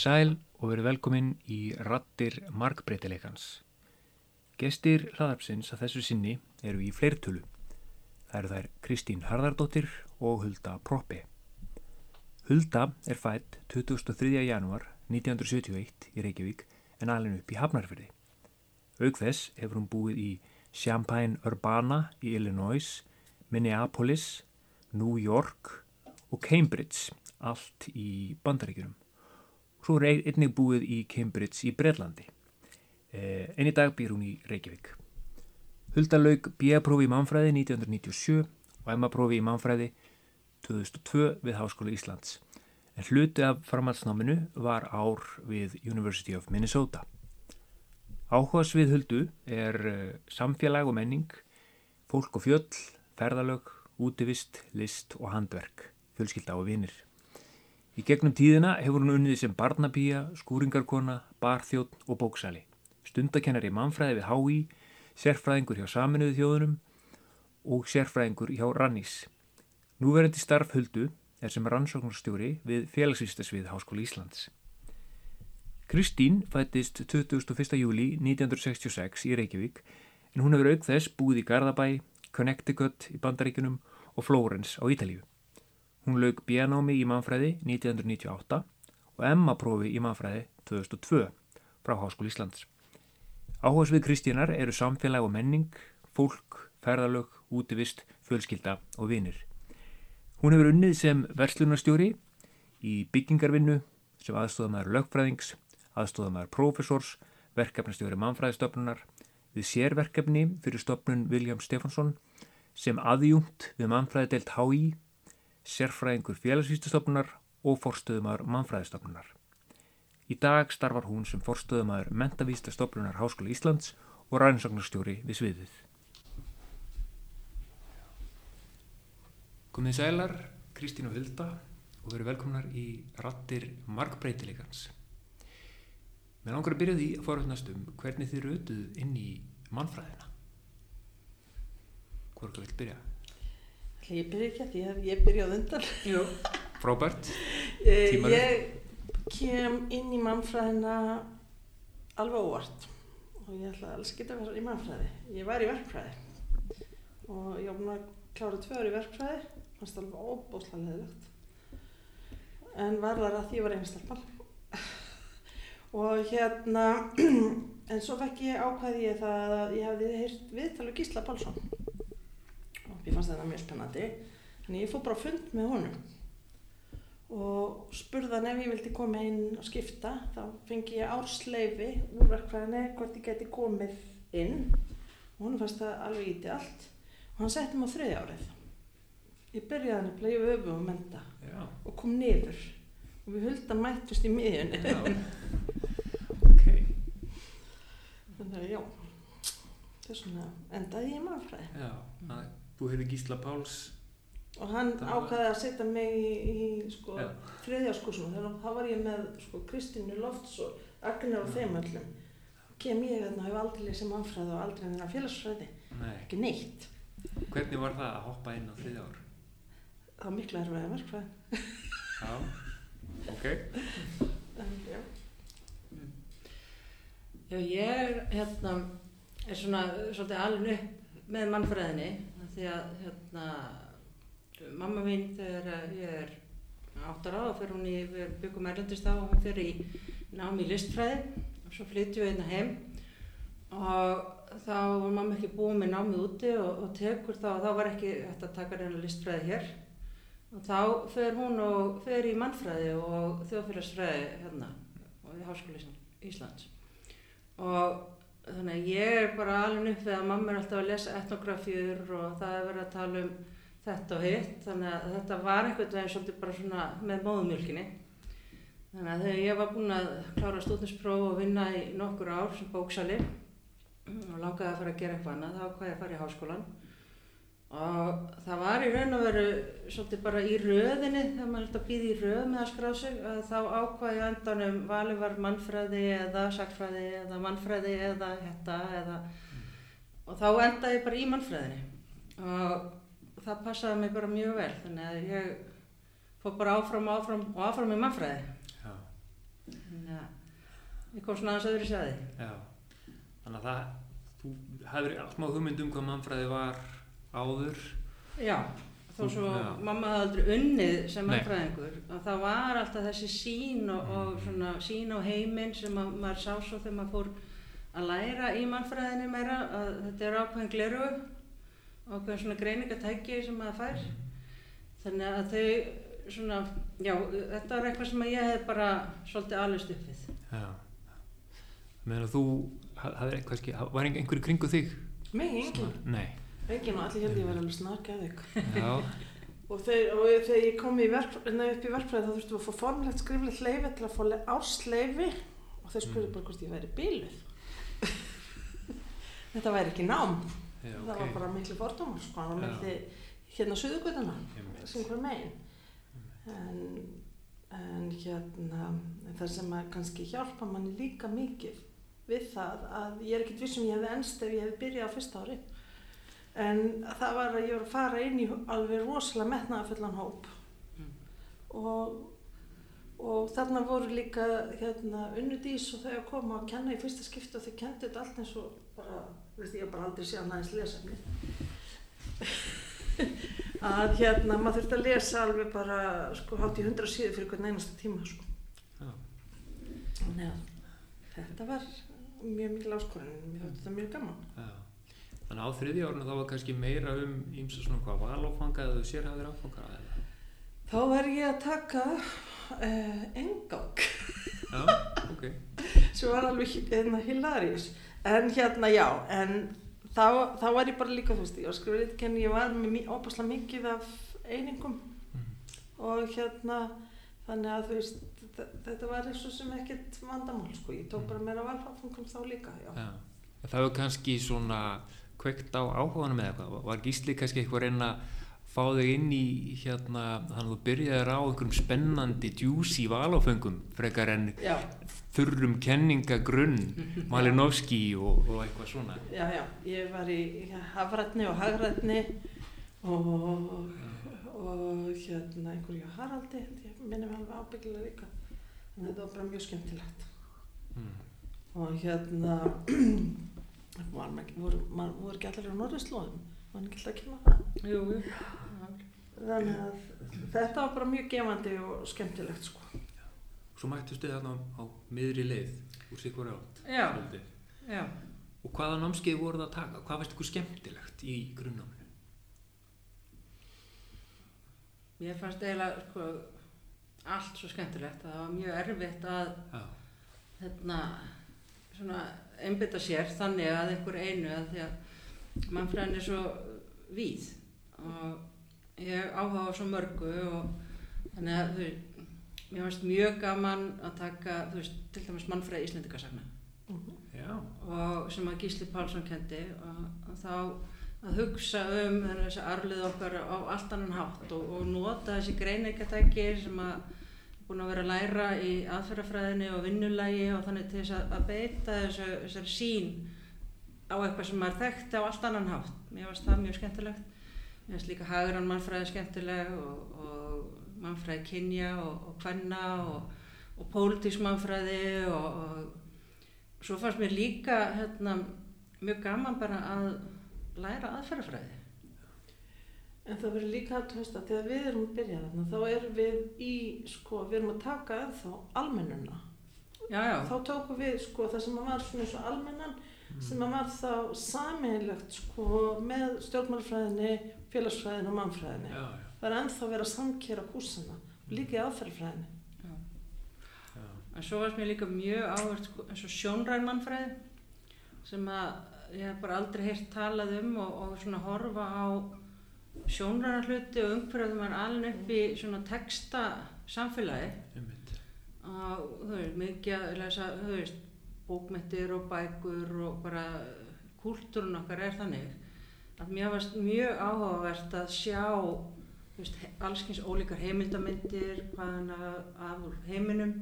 sæl og veru velkomin í Rattir markbreytileikans. Gestir hlaðarpsins að þessu sinni eru í fleirtölu. Það eru þær Kristín Harðardóttir og Hulda Proppi. Hulda er fætt 23. januar 1971 í Reykjavík en alveg upp í Hafnarfjörði. Aug þess hefur hún búið í Champaign-Urbana í Illinois, Minneapolis, New York og Cambridge, allt í bandaríkjunum. Svo er einnig búið í Cambridge í Breitlandi. Eh, en í dag býr hún í Reykjavík. Hulda laug B.A.prófi í mannfræði 1997 og M.A.prófi í mannfræði 2002 við Háskóla Íslands. En hluti af framhaldsnáminu var ár við University of Minnesota. Áhugas við Huldu er eh, samfélag og menning, fólk og fjöll, ferðalög, útivist, list og handverk, fjölskylda og vinir. Í gegnum tíðina hefur hún unnið sem barnabíja, skúringarkona, barþjótt og bóksali. Stundakennari mannfræði við HÍ, sérfræðingur hjá saminuðu þjóðunum og sérfræðingur hjá Rannís. Núverandi starf Huldu er sem rannsóknarstjóri við félagsvístasvið Háskóla Íslands. Kristín fættist 21. júli 1966 í Reykjavík en hún hefur auk þess búið í Garðabæ, Connecticut í Bandaríkunum og Flórens á Ítalíu. Hún laug bjánámi í mannfræði 1998 og Emma-prófi í mannfræði 2002 frá Háskóli Íslands. Áhersfið Kristínar eru samfélag og menning, fólk, ferðalög, útivist, fjölskylda og vinir. Hún hefur unnið sem verslunarstjóri í byggingarvinnu sem aðstofamæður lögfræðings, aðstofamæður profesors, verkefnastjóri mannfræðistofnunar, við sérverkefni fyrir stofnun William Stefansson sem aðjúmt við mannfræðidelt HÍ, sérfræðingur félagsvístastofnunar og forstöðumar mannfræðistofnunar. Í dag starfar hún sem forstöðumar mentavístastofnunar Háskóla Íslands og ræðinsagnarstjóri við sviðið. Komið sælar, Kristín og Hulda og veru velkomnar í rattir markbreytilegans. Mér langar að byrja því að fara næst um hvernig þið rötuð inn í mannfræðina. Hvor ekki vilt byrja? Ég byrja ekki að því að ég byrja á undan. Jú. Frábært. Tímarinn. Ég kem inn í mannfræðina alveg óvart og ég ætla alls ekki að vera í mannfræði. Ég var í verkfræði og ég búin að klára tvö ári í verkfræði, fannst alveg óbúslega leðilegt. En var þar að því ég var einstakmal. og hérna, en svo fekk ég ákvæði ég það að ég hefði heyrt viðtalu Gísla Pálsson og ég fannst þetta mjög spennandi þannig ég fór bara að fund með honum og spurðan ef ég vildi koma inn og skipta þá fengi ég ársleifi úr verkfræðinni hvort ég geti komið inn og hann fannst það alveg íti allt og hann setti mig á þriði árið ég byrjaði hann að bleiðu öfu og menta Já. og kom niður og við höldum mættust í miðjunni Já. ok. þannig að já þess vegna endaði ég í mannfræði Já. Það, þú hefði Gísla Páls. og hann Það ákvaði að setja mig í, í sko, þannig að þá var ég með sko, Kristínu Lofts og Agnar og þeim öllum kem ég þarna og hef aldrei lesið mannfræði og aldrei neina félagsfræði Nei. ekki neitt, Hvernig var það að hoppa inn á þriðja ár? það var miklu erfið að verkfræði Já. Ok. en já, Já, ég er, hérna, er svona svolítið alveg upp með mannfræðinni af því að hérna, mamma mín þegar ég er áttar á og fyrir hún í, við byggum erlendist á og hún fyrir í nám í listfræði. Og svo flytjum við hérna heim. Og þá var mamma ekki búin með námið úti og, og tekur þá, þá var ekki hægt að taka reyna listfræði hér. Og þá fer hún og fer í mannfræði og þjóðfélagsfræði hérna og í Háskóli Íslands. Og þannig að ég er bara alveg upp við að mamma er alltaf að lesa etnografjur og það er verið að tala um þetta og hitt. Þannig að þetta var einhvern veginn svolítið bara svona með móðumjölkinni þannig að þegar ég var búin að klára stúdinspróf og vinna í nokkur ár sem bóksali og langaði að fara að gera eitthvað annað þá hvað ég að fara í háskólan og það var í raun og veru svolítið bara í röðinni þegar maður ætti að býða í röð með að skrá sig að þá ákvaði endanum valið var mannfræði eða sakfræði eða mannfræði eða þetta eða og þá endaði ég bara í mannfræðinni. Og það passaði mig bara mjög vel þannig að ég fór bara áfram og áfram og áfram í mannfræði. Já. ég kom svona aðeins öðru sæði Já, þannig að það, þú hefur allt má hugmynd um hvað mannfræði var áður. Já, þó svo já. mamma hafði aldrei unnið sem Nei. mannfræðingur að það var alltaf þessi sín og, og Mm. svona sín á heiminn sem að, maður sá svo þegar maður fór að læra í mannfræðinni meira að þetta er ákveðin gleru ákveðin svona greiningatæki sem maður fær þannig að þau svona, já, þetta var eitthvað sem ég hef bara svolítið alveg upp við Já. Meðan þú, hafði eitthvað var einhverju kringu þig? Mig, Nei. Engin og allir heldur ég verið alveg snarkað ykkur. Já, Og, þegar ég kom í verk, nei, upp í verkfræði þá þurftum við að fá formlegt skriflegt leifi til að fá le- ársleifi og þeir spurði Mm. bara hvort ég væri bíluð. Þetta væri ekki nám, já, það var bara miklu fordómar sko, það var miklu hérna suðugutuna Einmitt. sem hver megin. En, en hérna, það sem að kannski hjálpa manni líka mikið við það að ég er ekkert viss um ég hefði ennst ef ég hefði byrjað á fyrsta ári. En það var að ég var að fara inn í alveg rosalega metnaðafullan hóp Mm. og, og þarna voru líka hérna, unnudís og þau að koma að kenna í fyrsta skipti og þau kendu þetta allt eins og bara, veist ég hef bara aldrei séð næðins lesefni að hérna maður þurfti að lesa alveg bara sko hátt í hundra síðu fyrir hvern einasta tíma sko. Já. Að þetta var mjög mikil áskorun en mér þótti þetta mjög gaman Já. Þannig að á þriðja árinu þá var kannski meira um ímsa svona hvað valáfanga eða sérhæðir áfanga eða. þá var ég að taka uh, engang Já, ok. sem var alveg hérna, hilarious en hérna já en þá, þá var ég bara líka þú veist ég var skrifið ritkenni, ég var með mjög óbærslega mikið af einingum Mm. og hérna þannig að þú veist þetta, var eins og sem ekkert vandamál sko, ég tók bara meira valfáfungum þá líka já. Já. Það var kannski svona kveikt á áhuganum eða eitthvað. Var Gísli kannski eitthvað að reyna fá þig inn í hérna, þannig að þú byrjaðir á einhverjum spennandi, juicy valáfengum frekar en Já, þurrum kenningagrunn, Malinovski og, og eitthvað svona. já, já, ég var í hafrætni og hagrætni og, og hérna einhverju Haraldi, ég minnum alveg ábyggilega líka en þetta var bara mjög skemmtilegt Mm. og hérna var maður, voru, maður voru ekki allir á norðurslóðum var ekki alltaf að kynna það Jú, jú þannig að þetta var bara mjög gefandi og skemmtilegt sko. Svo mættust þið þarna á, miðri leið úr sig hvori átt. Já, svolítið. já Og hvaða námskeið voru það að taka? Hvað veist ykkur skemmtilegt í grunnnáminu? Mér fannst eiginlega sko, allt svo skemmtilegt. Það var mjög erfitt að Já, hérna, einbytta sér þannig að einhver einu að því að mannfræðin er svo víð og ég áhuga á svo mörgu og þannig að þú mér fannst mjög gaman að taka, þú veist, til dæmis mannfræði Íslendingasagna. Mm já, og sem að Gísli Pálsson kendi og, og þá að hugsa um þessi arlið okkar á allt annan hátt og, og nota þessi greiningatæki sem að búin að vera að læra í aðferðafræðinni og vinnulagi og þannig til þess að, að beita þessu, þessari sín á eitthvað sem maður þekkti á allt annan hátt. Mér finnst það mjög skemmtilegt. Mér finnst líka hagrann mannfræði skemmtileg og, og mannfræði kynja og, kvenna og, og og, og svo fannst mér líka hérna, mjög gaman bara að læra aðferðafræði. En það verður líka að tósta þegar við erum að byrja þarna þá erum við í sko, við erum að taka ennþá almennuna Já, já, þá tókum við sko það sem að var svona eins og almennan sem að var þá sameinlegt sko með stjórnmálfræðinni, félagsfræðinni og mannfræðinni. já, Það er ennþá verið að samkera kúsana og líka í aðferðfræðinni. já. já. En svo varst mér líka mjög áhvert sko, eins og sjónræn mannfræði sem að ég hef bara aldrei heyrt talað um og, og svona horfa á sjónræna hluti og umhverfið maður alveg upp í svona texta samfélagi. Og þú veist, mikið að lesa, þú veist, bókmettir og bækur og bara kúltúrun okkar er þannig að mér varst mjög áhugavert að sjá veist, alls kyns ólíkar heimildamindir hvaðan að- af heiminum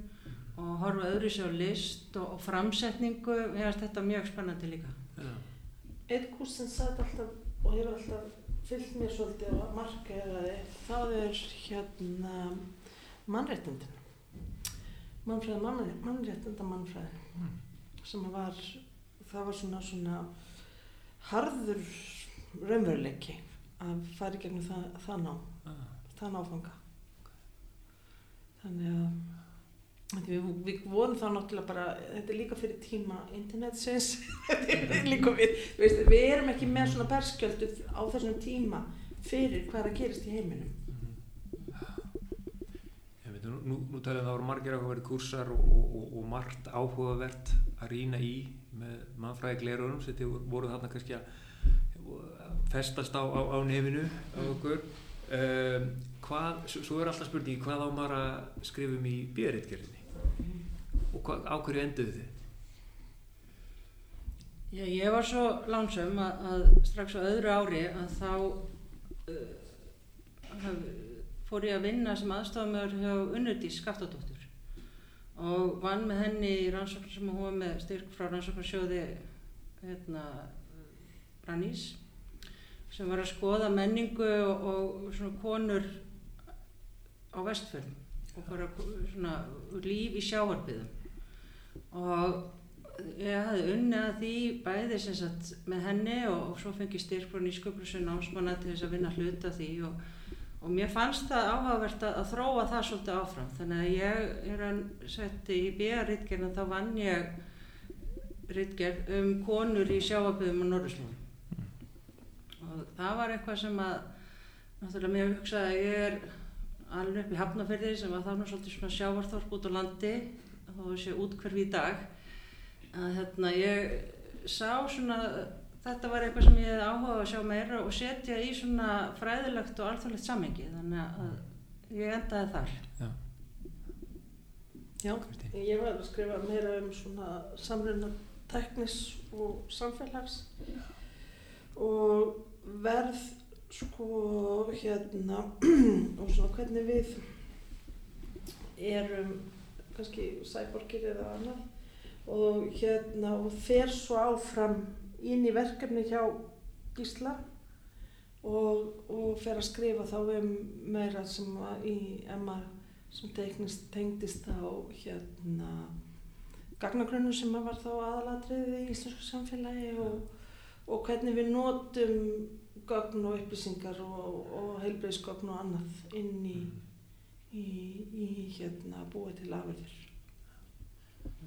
og horfa öðru sér á list og, og framsetningu, mér varst þetta mjög spennandi líka. Já, Eitt kús sem satt alltaf og hefur alltaf fyllt mér svolítið og markaði það er hérna mannréttindin. mannfræði, mann- mannréttinda mannfræði Mm. sem var, það var svona svona harður raunveruleiki að fara í gegnum það, það ná, Ah. það náfanga. Þannig að Við, við vorum þá náttúrulega bara, þetta er líka fyrir tíma internetsins, þetta er líka við, veist, við erum ekki með svona berskjöldu á þessum tíma fyrir hvað er að gerist í heiminum. Ég veit, nú, nú, nú talum það voru margir áhugaverði kursar og, og, og, margt áhugavert að rýna í með mannfræði glerurum þið voru þarna kannski að festast á, á, á nefinu á okkur. Um, hvað, svo, er alltaf spurningi hvað á maður að skrifum í bíðaritgerðinni og á hverju enduðu þið? Já, ég var svo lánsum að, að strax á öðru ári að þá uh, fór ég að vinna sem aðstofamöður hjá Unnudís Skaftadóttur og vann með henni í rannsókn sem hún var með styrk frá rannsóknarsjóði hérna, Rannís sem var að skoða menningu og, og konur á vestfjörn svona líf í sjáarbyðum og ég hafði unnið að því bæði sem sagt með henni og, og svo fengi styrk frá nýsköplusun námsmanna til þess að vinna hluta því og, og mér fannst það áhugavert að, að þróa það svolítið áfram. Þannig að ég er að setja í BR-ritgerna þá vann ég ritgerð um konur í sjáaböðum á Norðurslóðum. Og það var eitthvað sem að náttúrulega mér hugsaði að ég er alveg upp í Hafnafyrði sem var þá nú svolítið svona sjávarþorp út á landi þá sé útkverfi í dag. Að hérna ég sá svona þetta var eitthvað sem ég hefði áhuga á að sjá meira og setja í svona fræðilegt og alþjóðlegt samhengi þannig að ég endaði þar. Já, Já, ég var að skrifa meira um svona samruna teknis og samfélags og verð sko hérna og svona hvernig við erum kannski sæborgir eða annað. Og hérna og fer svo áfram inn í verkefni hjá Gísla og, og fer að skrifa þá um meira sem í Emma sem teiknist, tengdist á hérna gagnagrunum sem var þá aðalatriði í íslensku samfélagi og, og hvernig við notum gögn og upplýsingar og, og heilbreyðsgögn og annað inn í, í, í hérna búið til afurður.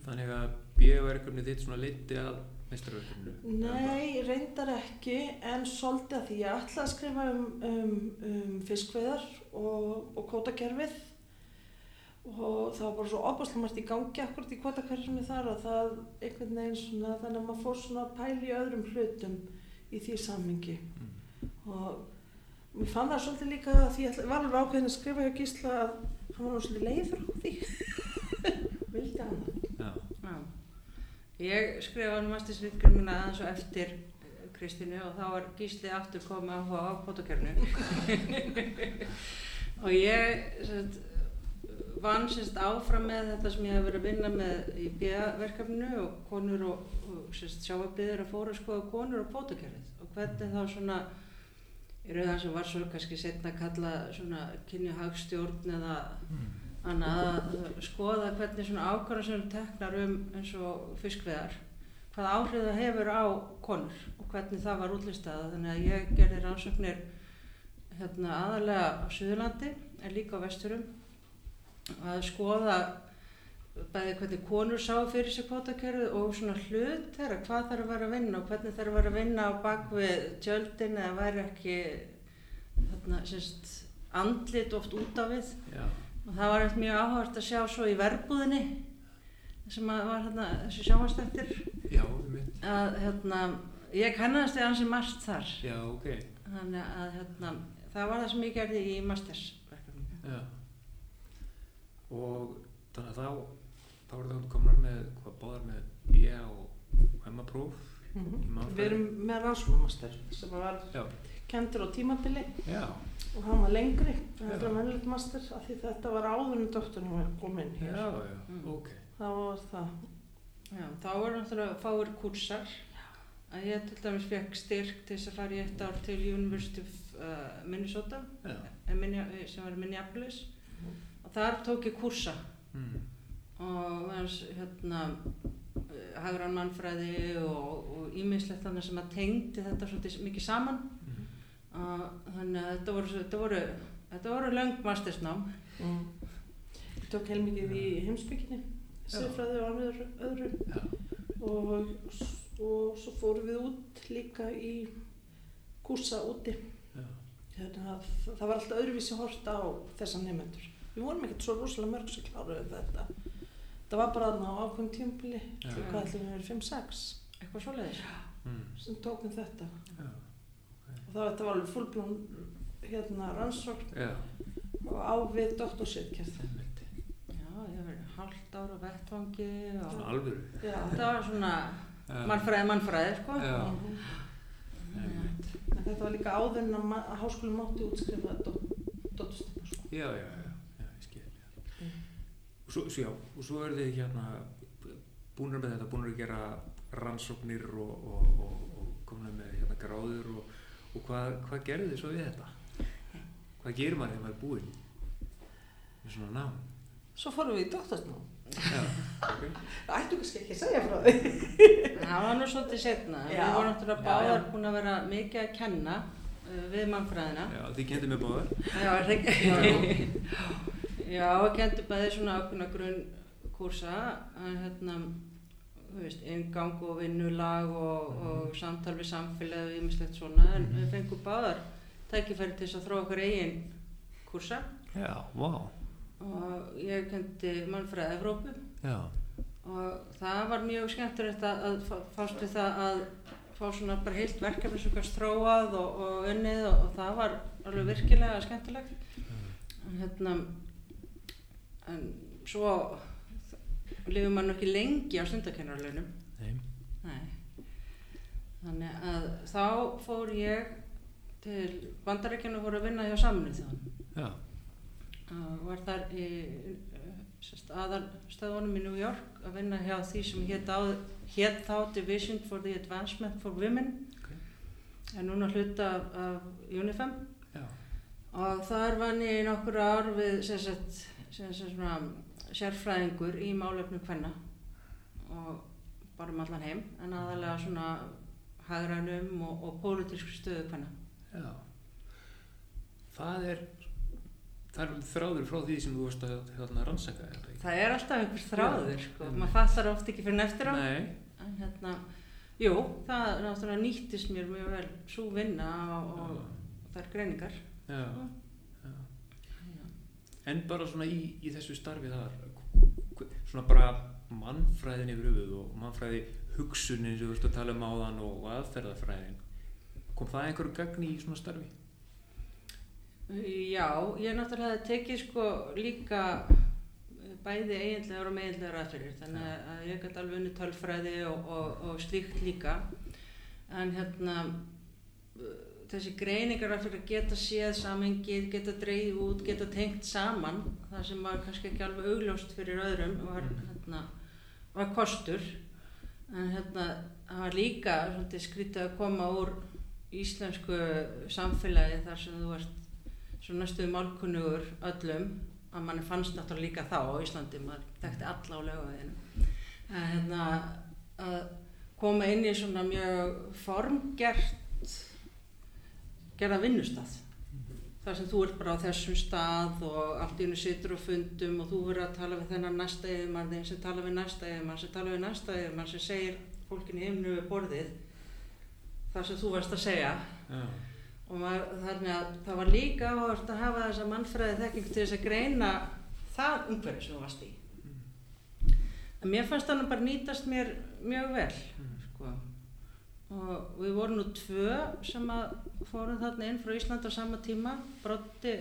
þannig að bíðaverkefni þitt svona leiti að meistarverkefninu? Nei, reyndar ekki, en svolítið að því. Ég ætla að skrifa um, um, um fiskveiðar og, og kótakerfið og það var bara svo opaslega margt í gangi akkurat í kótakerfinu þar að það einhvern veginn svona, þannig að maður fór svona að pæla í öðrum hlutum í því sammingi Mm. Og mér fann það svolítið líka að því ég var alveg ákveðin að skrifa hjá Gísla að hann var svolítið leiður á því. Vildi hann Já, Já. Ég skrifaði mastisritgjum mína aðeins og eftir Kristínu og þá var Gísli aftur komið að hóa á kvotakernu og ég sett, vann sérst áfram með þetta sem ég hef verið að vinna með í BA-verkefninu og konur og, og sérst, sjáabiður að fóra að skoða konur og kvotakerfið og hvernig þá svona í raun það sem var svo kannski setna að kalla svona kynja hagstjórn eða mm. annað að skoða hvernig svona ákvarðan sem teknar um eins og fiskveðar hvað áhrif það hefur á konur og hvernig það var útlistað þannig að ég gerði rannsóknir hérna aðalega á Suðurlandi en líka á Vesturum að skoða bæði hvernig konur sá fyrir sig kvotakerfið og svona hlut þeirra, hvað þær að vera að vinna og hvernig þær að vera að vinna á bakvið tjöldin eða væri ekki þarna, sérst, andlit oft út af við. Já, og það var eftir mjög áhört að sjá svo í verbúðinni sem að var hérna þessi mitt að hérna ég kannast þið ansi margt þar. Já, ok, þannig að hérna það var það sem ég gerði í mastersverkefni Og þannig að þá þá eru það komnar með hvað báðar með B og hemmapróf Mm í mannfræði. Við erum með rannsóknarmaster sem var Já, kendur á tímabili. Já, og hann var lengri heldur en venilegt master af því þetta var áður en doktorinn var komin já, hér. já, Mm. ok. Það var það. Já, þá voru náttúrulega fáir kursar að ég til dæmis fekk styrk til þess að fara í eitt ár til University of uh, Minnesota Já, eh, Minne- sem var í Minneapolis. Og þar tók ég kursa mm. Og hans hérna eh, hagrann mannfræði og ímislegt þannig sem að tengdi þetta svolítið mikið saman Mhm. og þannig að þetta voru, þetta voru, þetta voru löng mastersnám Mm. Ég tók heilmikið í heimsbygginni, siðfræði og öðru, öðru og, og svo fórum við út líka í kúsa úti. Að það var alltaf öðruvísi hort á þessa nefnendur. Við vorum ekkert svo rosalega mörg sem kláruðu þetta. Það var bara þarna á ákveðum tímpili, hvað ætlum við verið 5-6 eitthvað svoleiðis Mm. sem tókum þetta. Já. Og það þetta var alveg fullblón hérna rannsókn Já. og á við doktorsritkjörð. Einmitt. já, ég hef verið hálft ára á vettvangi og alvöru. Já, þetta var svona mannfræði mannfræði sko Já. Mhm. Þetta var líka áður en að að háskólinn mátti útskrifa dottorstíma. Sko. Já, já, já, já, ég skil. Já. Mm. Og svo, svo, já, og svo eru þið hérna búinir með þetta, búinir að gera rannsóknir og, og, og, og komin með hérna gráður og, og hvað, hvað gerðu þið svo við þetta? Hvað gerir maður þegar maður er búinn með svona nám? Svo fórum við í doktorsnám. Já, ok. Það ættu kannski ekki að segja frá því. það var nú svolítið setna Já. við vorum náttúrulega báðar búin að vera mikið að kenna uh, við mannfræðina Já, þið kendið mér báðar. já, er það ekki já, og kendi bæði svona ákveðna grunn kursa en hérna þú veist, ingang og vinnulag og, og samtal við samfélagi og ýmislegt svona en við fengum báðar tækifæri til þess að þróa okkur eigin kursa. Já, vá. og ég kendi mannfræði Evrópu. Já, og það var mjög skemmtilegt að, að fá- fást við það að fá svona bara heilt verkefni sem kannski þróað og, og unnið og, og það var alveg virkilega skemmtilegt. En hérna en svo lifur maður ekki lengi á. Nei. þannig að þá fór ég til bandaríkjana og fór að vinna hjá saminu þjóðan og var þar í aðalstöðunum í New York að vinna hjá því sem hétt, þá Division for the Advancement for Women Ok. en núna hluta af, af UNIFEM já, og þar vann ég í nokkur ár við sagt, sem sagt svona, sérfræðingur í málefnum hvenna og bara um allan heim en aðalega svona hagrænum og, og pólitísku stöðu hvenna já. Það er, það er þráður frá því sem þú varst að hérna, rannsaka er það er alltaf einhver þráður sko. maður fattar oft ekki fyrir eftir á. Nei, en hérna, jú, það náttúrulega nýttist mér mjög vel svo vinna og, og þær greiningar. Já, já. En bara svona í, í þessu starfi þar, svona bara mannfræðin yfir höfuð og mannfræði hugsunin sem þú veist að tala um áðan og aðferðafræðin, kom það einhverju gagni í svona starfi? Já, ég náttúrulega tekið sko líka bæði eiginlegar og meginlegar aðferðir þannig að- ég gæti alveg unni tölfræði og, og, og slíkt líka en hérna þessi greiningar að fyrir að geta séð samhengið, geta dreigð út, geta tengt saman það sem var kannski ekki alveg augljóst fyrir öðrum var, hérna, var kostur. En hérna það var líka skrítið að koma úr íslensku samfélagi þar sem þú ert svo næstuð málkunnugur öllum að manni fannst náttúrulega líka þá á Íslandi maður þekkti alla á lögaveginu að hérna að koma inn í svona mjög formgert gerða vinnustað. Þar sem þú ert bara á þessum stað og allt í hennu situr og fundum og þú verður að tala við þennan næsta yfirmann þinn sem tala við næsta yfirmann sem tala við næsta yfirmann sem segir fólkinu himnu við borðið þar sem þú varst að segja. Já, og maður, þannig að það var líka áhört að hafa þessa mannfræði þekking til þess að greina það umhverfi sem þú varst í. En mér fannst þannig bara nýtast mér mjög vel. Sko. Og við vorum nú tvö sem að fórum þarna inn frá Ísland á sama tíma Broddi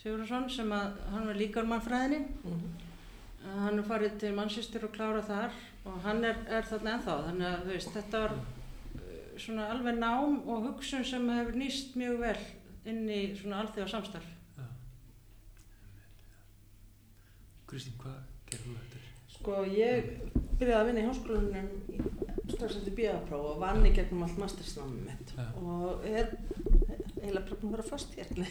Sigurðarsson sem að hann var líka úr mannfræðinni að hann er farið til Manchester og klára þar og hann er, er þarna ennþá þannig að veist, þetta var uh, svona alveg nám og hugsun sem hefur nýst mjög vel inn í svona alþjóða samstarf já. Kristín, hvað gerir þú þetta? Sko ég byrjaði að vinna í háskólanum í- strax eftir bíapróf og vann í gegnum allt mastersnámið mitt. Já. og er eiginlega bara búin að vera fast hér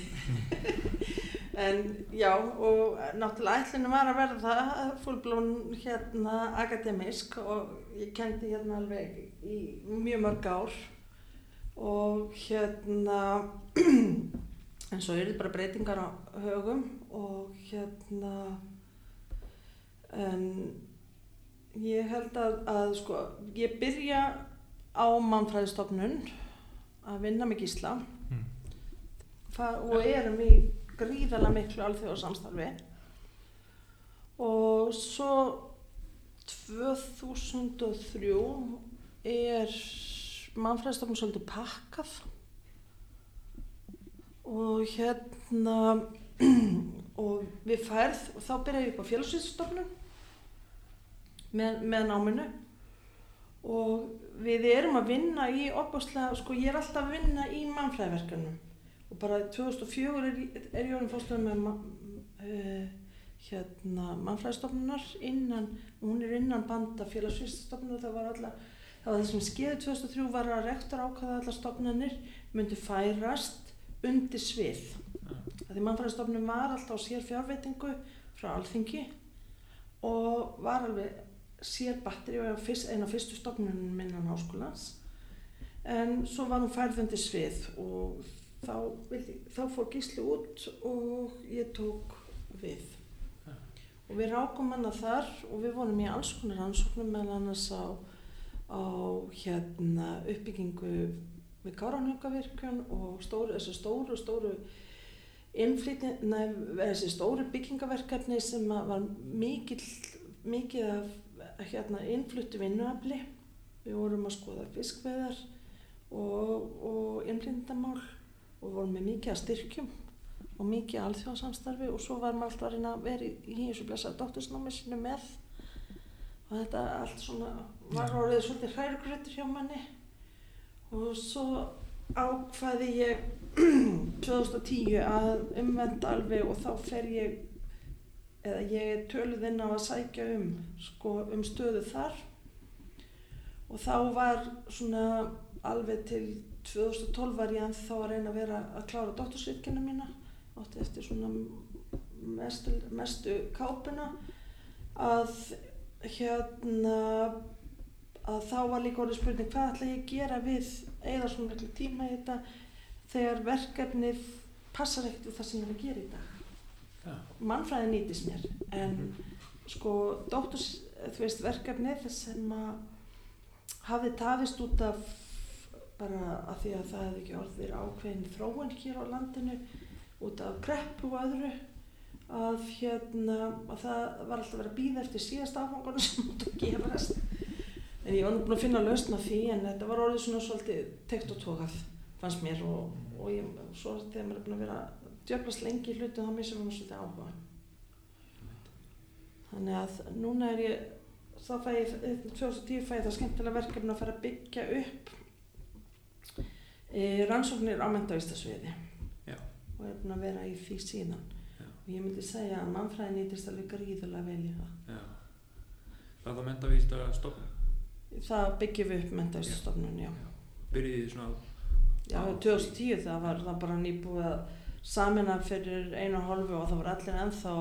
En já, og náttúrulega ætlunum var að verða fullblón hérna akademisk og ég kendi hérna alveg í mjög mörg ár. Og hérna en svo eru bara breytingar á högum og hérna en ég held að, að sko, ég byrja á mannfræðistofnun að vinna með gísla. Mm. Og erum í gríðarlega miklu alþjóðarsamstarfi og svo 2003 er mannfræðistofnun svolítið pakkað. Og hérna og við færð og þá byrja ég upp á félagsvísstofnun með, með náminu. Og við erum að vinna í opaslega, sko ég er alltaf að vinna í mannfræðverkanum og bara 2004 er, er ég orðin fórstöð með ma- uh, hérna mannfræðistofnunar innan, hún er innan banda félagsvísstofnunar, það var alla það var það sem skeiði 2003 var að rektor ákvaða allar stofnanir myndu færast undir svið. Að því mannfræðistofnun var alltaf á sér fjárveitingu frá alþingi og var alveg sér batteri og eina af fyrstu stofnunum minnan háskólans en svo var hún færð undir svið og þá, vildi, þá fór gísli út og ég tók við Ja. og við rákum hana þar og við vorum í alls konar rannsóknum meðal annars á, á hérna uppbyggingu við Káranhugavirkjun og stóru, þessu stóru, stóru innflytni, nei, þessi stóru byggingaverkefni sem var mikil, mikið af hérna, innfluttu vinnuafli. Við vorum að skoða fiskveðar og, og innflytendamál og vorum með mikið að styrkjum og mikið alþjóðsamstarfi og svo var maður alltaf að reyna að vera í, í þessu blessa dóttursnámi sinu með. Og þetta allt svona var orðið svolítið hrærugrötur hjá manni. Og svo ákvaði ég 2010 að umvenda alveg og þá fer ég eða ég er töluð inn á að sækja um sko um stöðu þar og þá var svona alveg til 2012 var ég ennþá að reyna að vera að klára dóttursvirkina mína átti eftir svona mestu, mestu kápuna að hérna að þá var líka orðið spurning hvað ætla ég að gera við eða svona miklu tíma í þetta þegar verkefnið passar ekkert við það sem ég er að gera í dag. Mannfræði nýtist mér en sko dótturs þú veist verkefnið sem hafði tafist út af bara að því að það hefði ekki orðið ákveðin þróun hér á landinu út af kreppu og öðru að hérna að það var alltaf að býða eftir síðast áfangunum sem mútu að gefast. En ég var nú búin að finna lausna því en þetta var orðið svona svolítið tekt og tókað fannst mér og, og ég, svo þegar maður er búin að vera djöflast lengi í hlutum þá missum maður svolítið áhuga þannig að núna er ég þá fæ ég, 2010 fæ ég það skemmtilega verkefni að fara að byggja upp e, rannsóknir á mentavistasviði Já. og er búin að vera í því síðan Já. og ég myndi segja að mannfræði nýtist alveg gríðulega vel í það Já. Það var mentavísist að stofna. það byggjum við upp mentavistasstofnun, já. Byrjiði þið svona, Já, 2010 það var það bara nýbúið að samina fyrir einu og hálfu og það voru allir ennþá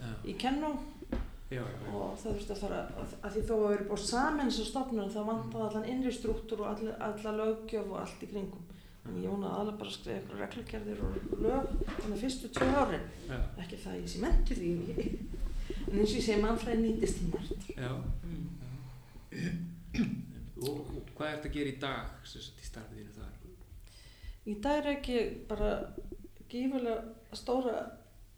já, í kennum já, já, já. og það þurfti að fara að, því þó að vera búið saman þessu stofnun þá vantaði allan innri struktúr og alla, alla löggjöf og allt í kringum. En ég vonaði alveg bara að skrifa eitthvað reglugerðir og lög þannig fyrstu tvö árin. Já, ekki það ég sé mentur í en eins og ég segi mannfræði nýtist í margt. Já. Mm. Og, og hvað ert að gera í dag, sem í starfið þínu þar? í dag er ekki bara gífulega stóra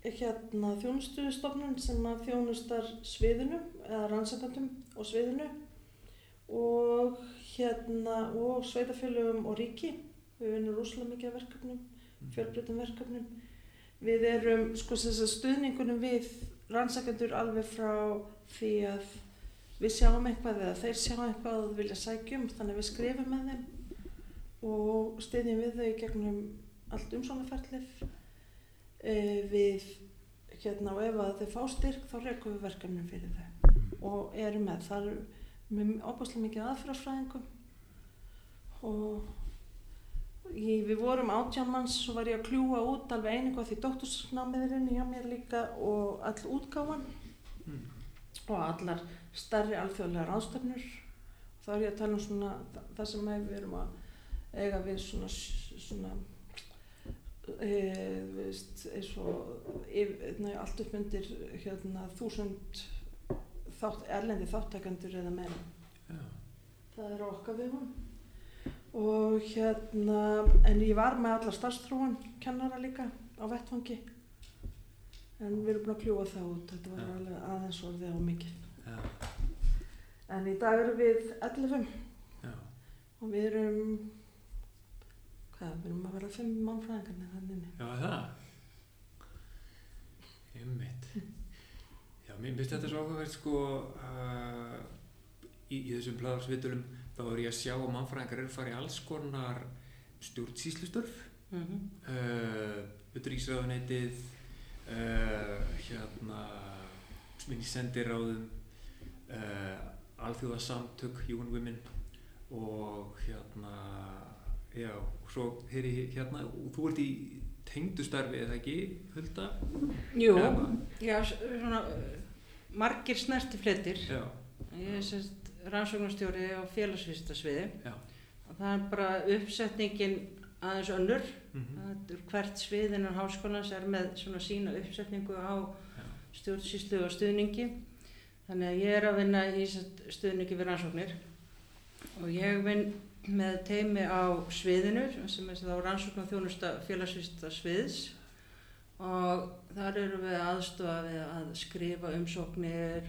hérna þjónustustofnun sem að þjónustar sviðinu eða rannsakandum og sviðinu og hérna og sveitafélögum og ríki. Við vinnum rúslega mikið af verkefnum fjölbreytum verkefnum. Við erum sko að stuðningunum við rannsakendur alveg frá því að við sjáum eitthvað eða þeir sjá eitthvað og vilja sækjum þannig að við skrifum með þeim og styðjum við þau gegnum allt umsónaferlið e, við hérna og ef að þau fá styrk þá rekum við verkefnum fyrir þau. Og erum með. Það er með opaslega mikið aðfyrarsfræðingum og ég, við vorum átjánmanns og var ég að kljúa út alveg einingu því dóttursnámiðurinn hjá mér líka og all útgáfan. Mm. og allar stærri alþjóðlegar ástöfnur þá er ég að tala um svona það, sem við erum að eiga við svona, svona veist, eins og nei, allt upp undir hérna, þúsund þátt, erlendi þáttækandur eða meira Já. það er okkar við hún og hérna en ég var með alla starfstrúan kennara líka á vettfangi en við erum búin að kljúa það út þetta var alveg aðeins orðið á mikið Já. en í dag erum við 11 Já. og við erum hvað, við erum að vera 5 mannfræðingarnir þannig. Já, það. Einmitt. Já, mér finnst þetta svo áhugavert sko uh, í, í þessum blæðarsvitulum þá er ég að sjá að mannfræðingar eru farið í alls konar stjórnsýslustörf Mm -hmm. uh, utryggsræðuneytið uh, hérna minn í sendiráðum uh, alþjóðasamtök Human Women og hérna já, og svo heyri hérna og þú ert í tengdustarfi eða ekki, Hulda? Jú, Eða já, svona uh, margir snertifletir. Já, Ég er sérst rannsóknarstjóri á félagsvistasviði og það er bara uppsetningin aðeins önnur. Mm er hvert svið innan háskólans er með svona sína uppsetningu á stjórnsýslu og stuðningi. Þannig að ég er að vinna í stuðningi við rannsóknir og ég vinn með teimi á sviðinu sem er þá rannsóknar þjónusta félagsvista sviðs og þar erum við aðstofa við að skrifa umsóknir,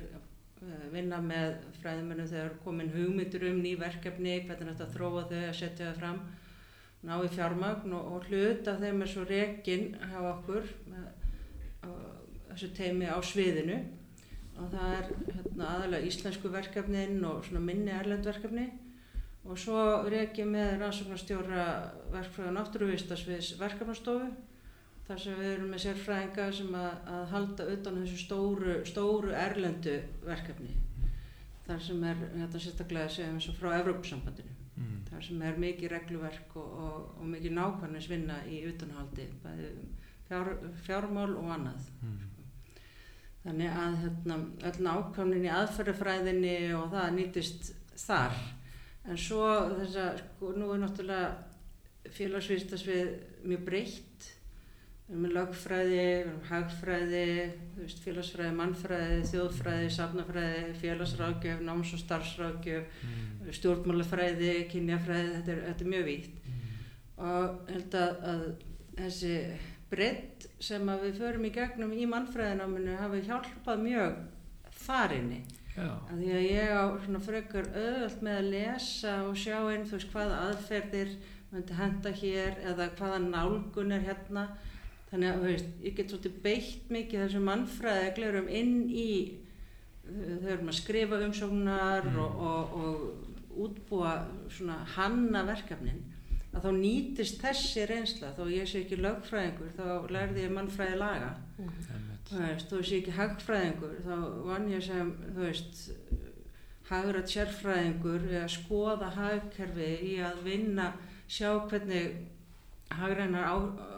eh, vinna með fræðimennum þegar komin hugmyndur um ný verkefni, hvernig þetta þróa þau að setja það fram, ná í fjármagn og, og hlut af þeim er svo rekin hjá okkur á, þessu teimi á sviðinu. Og það er hérna, aðalega íslensku verkefnin og minni erlend verkefni og svo rekin með rannsóknarstjóra verkfræða náttúruvistasviðs verkefnastofu þar sem við erum með sérfræðinga sem að, að halda utan þessu stóru, stóru erlendu verkefni þar sem er þetta sérstaklega segjum eins og frá Evrópusambandinu Mm. þar sem er mikið regluverk og, og, og mikið nákvæmnisvinna í utanhaldi um fjár, fjármál og annað Mm. þannig að hérna, öll nákvæmnin í aðferðafræðinni og það nýtist þar en svo þess að sko, nú er náttúrulega félagsvístasvið mjög breytt við erum með lögfræði, við erum hagfræði veist, félagsfræði, mannfræði, þjóðfræði, safnafræði, félagsráðgjöf, náms- og starfsráðgjöf, Mm. stjórnmálafræði, kynjafræði, þetta er, þetta er mjög vítt Mm. og held að, að þessi breytt sem við förum í gegnum í mannfræðináminu hafi hjálpað mjög þar inni Já. Að því að ég á svona frekar öðvöld með að lesa og sjá einn þú veist hvaða aðferðir myndi henda hér eða hvaða nálgun er hérna þannig að veist, ég get svolítið beitt mikið þessum mannfræðeglerum inn í þau erum að skrifa umsóknar Mm. og, og, og útbúa svona hanna verkefnin að þá nýtist þessi reynsla þó ég sé ekki lögfræðingur þá lærði ég mannfræði laga Einmitt. Þú veist, þó ég sé ekki hagfræðingur þá vann ég sem, þú veist hagrætt sérfræðingur að skoða hagkerfi í að vinna, sjá hvernig hagrænar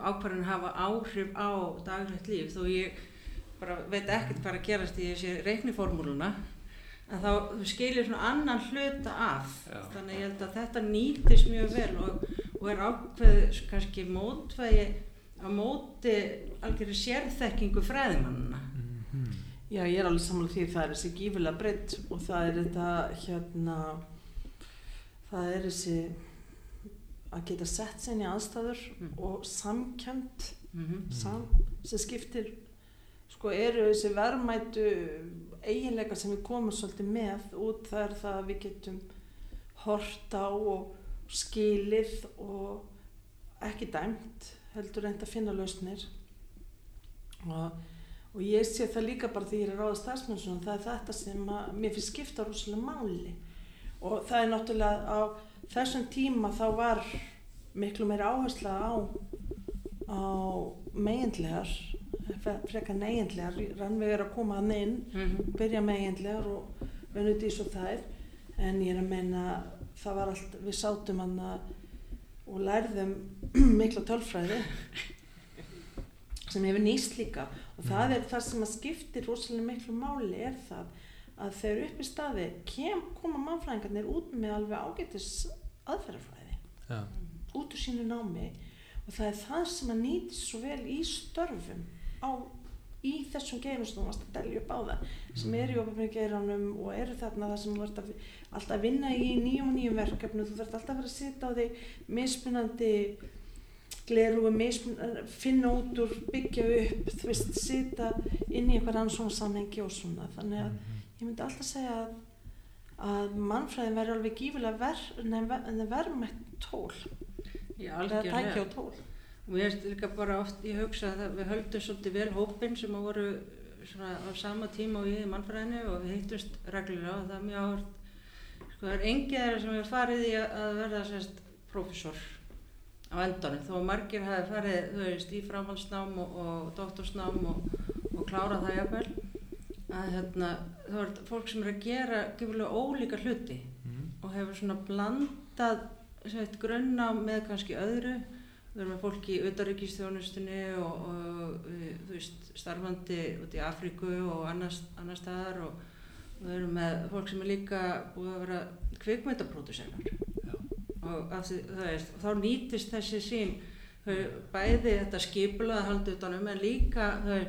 ákvarðin hafa áhrif á daglegt líf þó ég bara veit ekkert hvað er að gerast í þessi reikniformúluna en þá þú skilir svona annan hluta af Já. þannig ég held að þetta nýtist mjög vel og, og er ákveð kannski mótvægi á móti algjörði sérþekkingu fræðimannuna Mhm. Já, ég er alveg sammála því það er þessi gífilega breytt og það er þetta hérna það er þessi að geta sett sér í aðstæður Mm. og samkjönd mm sam, sem skiptir sko eru þessi verðmætu eiginleika sem við komum svolítið með út það er það að við getum hort á og skilið og ekki dæmt heldur reynd að finna lausnir og, og ég sé það líka bara því ég er ráða stafsmennsson það er þetta sem að, mér finnst skipta rosalega máli. Og það er náttúrulega á þessum tíma þá var miklu meira áhersla á á meginlegar frekar neginlegar rannveg er að koma að inn -hmm. byrja meginlegar og venut í svo þær. En ég er að meina það var allt, við sátum hann að og lærðum mikla tölfræði sem hefur nýst líka. Og það er það sem að skiptir rosalega miklu máli er það að þegar upp í staði kem, koma mannfræðingarnir út með alveg ágætis aðferðarfræði Já. út úr sínu námi. Og það er það sem að nýtist svo vel í störfum á, í þessum geirum sem þú varst að delja upp á það sem eru í ofnbjörn geiranum og eru þarna það sem þú ert að, alltaf að vinna í nýjum og nýjum verkefnu þú þarf alltaf að vera að sitja á þig mismunandi gleru og finna út úr byggja upp, þú veist, sita inn í einhver ansvona samhengi og svona. Þannig að ég myndi alltaf segja að, að mannfræðin verður alveg gífilega ver, verðmætt tól. Já, eða algjörlega. og tól. Og mér er líka bara oft, ég hugsa að við höldum svolítið vel hópinn sem að voru svona á sama tíma og ég í mannfræðinu og við hittumst reglulega og það er mjög áhört. Sko það er engið þeirra sem hefur farið í að verða sérst prófessor á endanum þó margir hafi farið, þú veist, í framhaldsnám og, og doktorsnám og, og klára það jafnvel að hérna, þá er fólk sem er að gera gefurlega ólíka hluti Mm. og hefur svona blandað sveit, grunna með kannski öðru við erum með fólki í auðaríkistjónustunni og, og eh, þú veist, starfandi út í Afríku og annars, annars staðar og við erum með fólk sem er líka búið að vera kvikmyndapródusennar Já. Og því, það veist, þá nýtist þessi sín þau, bæði þetta skipulaða haldi utanum en líka þau,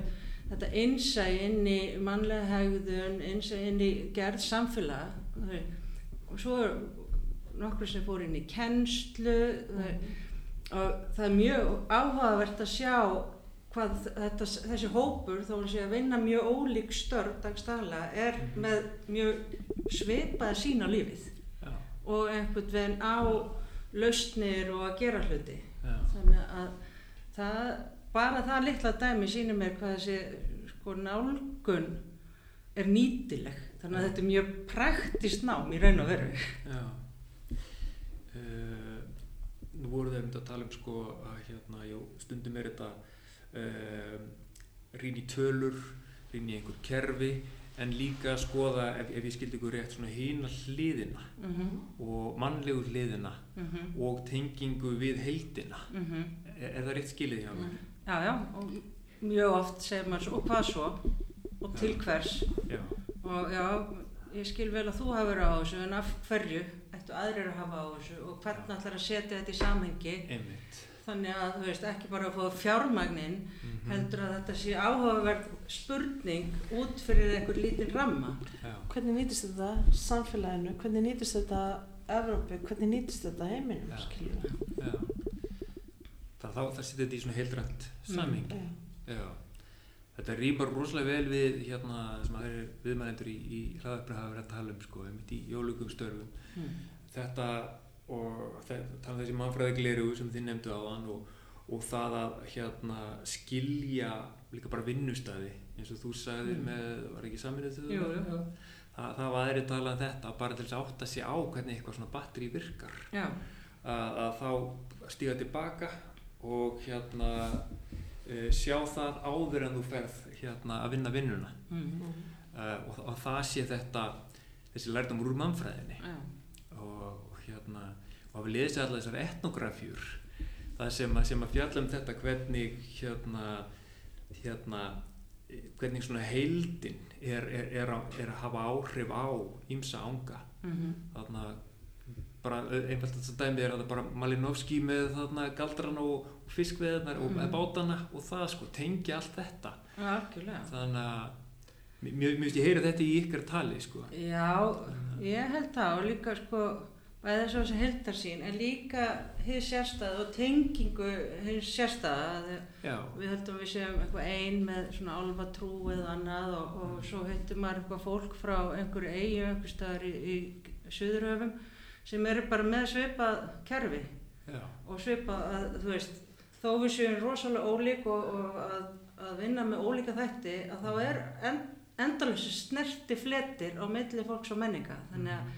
þetta innsæ inn í mannlega hegðun, innsæ inn í gerð samfélag og svo er nokkur sem fór inn í kennslu þau, og það er mjög áhugavert að sjá hvað þetta, þessi hópur þó að sé að vinna mjög ólík störf dagstæðlega er með mjög svipaða sín á lífið. Og einhvern veginn á lausnir og að gera hluti. Já. þannig að það, bara það litla dæmi sýnir mér hvað þessi sko nálgun er nýtileg. Þannig að þetta er mjög praktist nám í raun og veru. Já. Uh, nú voru þeir myndi að tala um sko að hérna, já, stundum er þetta uh, rýn í tölur, rýn í einhver kerfi en líka að skoða ef, ef ég skildi ykkur rétt hína hliðina mm -hmm. og mannlegu hliðina Mm og tengingu við heildina. Er, er það rétt skilið hjá mér? já já og mjög oft segir maður svo og hvað svo og til hvers Já. og já ég skil vel að þú hafur á þessu en af hverju ættu aðrir að hafa á þessu og hvernig ætlar að setja þetta í samhengi Einmitt. Þannig að þú veist ekki bara að fá fjármagnin Mhm. heldur að þetta sé áhugaverð spurning út fyrir einhver lítinn ramma Já. hvernig nýtist þetta samfélaginu, hvernig nýtist þetta Evrópu, hvernig nýtist þetta heiminum. Það, það setja þetta í svona heildrænt samhengi. Já. Já, þetta rýmar rosalega vel við hérna sem að þeir viðmælendur í, í hraðarbrið hafa verið að tala um sko, í jólugum störfum. mm. Þetta og tala um þessi mannfræði gleru sem þið nefndu á hann og, og það að hérna skilja líka bara vinnustæði eins og þú sagðir Mm. með, var ekki saminuð þau? Jú, jú, jú. Það, var aðri talað um þetta bara til þess að átta sig á hvernig eitthvað svona batteri virkar já, að, að þá stíga tilbaka og hérna uh, sjá það áður en þú ferð hérna að vinna vinnuna mm. uh, og, og það sé þetta þessi lærdom úr mannfræðinni og hérna og hafa sér allar þessar etnografjur það sem að, sem að fjalla um þetta hvernig hérna hérna hvernig svona heildin er, er, er, að, er að hafa áhrif á ímsa ánga Mm þarna bara einfalt þetta dæmi er að bara Malinovski með þarna galdrana og, og fiskveðarnar og Mhm. bátana og það sko tengja allt þetta. Algjörlega. Þannig að mér finnst ég heyra þetta í ykkar tali sko. Já, ég held það og líka sko bæði þess að þessi heldarsýn en líka hið sérstæð og tengingu hið sérstæð já, við höldum við séum eitthvað ein með svona álfatrú eða annað og, og svo hittum maður eitthvað fólk frá einhverju eigi einhver staðar í, í Suðurhöfum sem eru bara með svipað kerfi já, og svipað að þú veist þó við séum rosalega ólík og, og að, að vinna með ólíka þætti að þá er en, endalösi snerti fletir á milli fólks og menninga. Þannig að,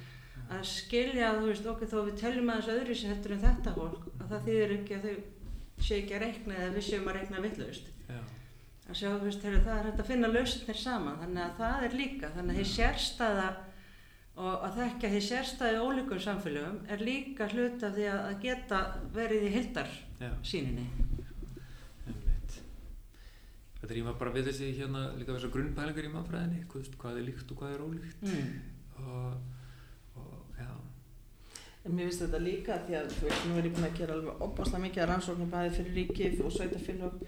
að skilja að þú veist okkur þó við teljum aðeins öðru sér heldur en þetta fólk að það þýðir ekki að þau sé ekki að reikna eða við séum að reikna vitlaust já, að sjá, þú veist, heyrðu, það er hægt að finna lausnir saman þannig að það er líka, þannig að því sérstæða og að þekka því sérstæði ólíkum samfélögum er líka hlut af því að geta verið í hildar Já, síninni. einmitt. Þetta rýma bara við þessi hérna líka þessar grunnpælingar í mannfræðinni, hvað, er líkt og hvað er ólíkt Mm. og, En mér finnst þetta líka því að þú veist, nú er ég búin að gera alveg opaslega mikið að rannsóknum bæði fyrir ríkið og sveitafélög,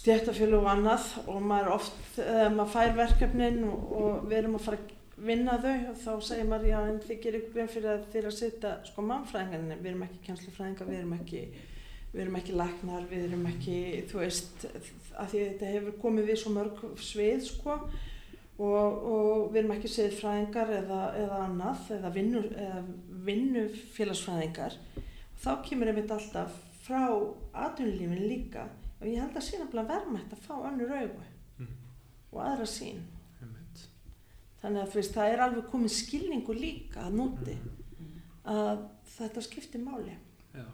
stjættafélög og annað. Og maður oft, eða maður fær verkefnin og, og við erum að fara að vinna þau og þá segir maður já en þið gerir grein fyrir að þið er að setja sko mannfræðingarnir, við erum ekki kænslufræðingar, við erum ekki, við erum ekki læknar, við erum ekki, þú veist, að því að þetta hefur komið við svo mörg svið sko og, og við erum ekki siðfræðingar eða, eða annað eða, vinnu, eða vinnufélagsfræðingar. Þá kemur einmitt alltaf frá atvinnulífin líka. Og ég held að sé nefnilega verðmætt að fá önnur augu mm, og aðra sín einmitt. þannig að veist, það er alveg komið skilningu líka að núti Mm, að þetta skiptir máli. Já,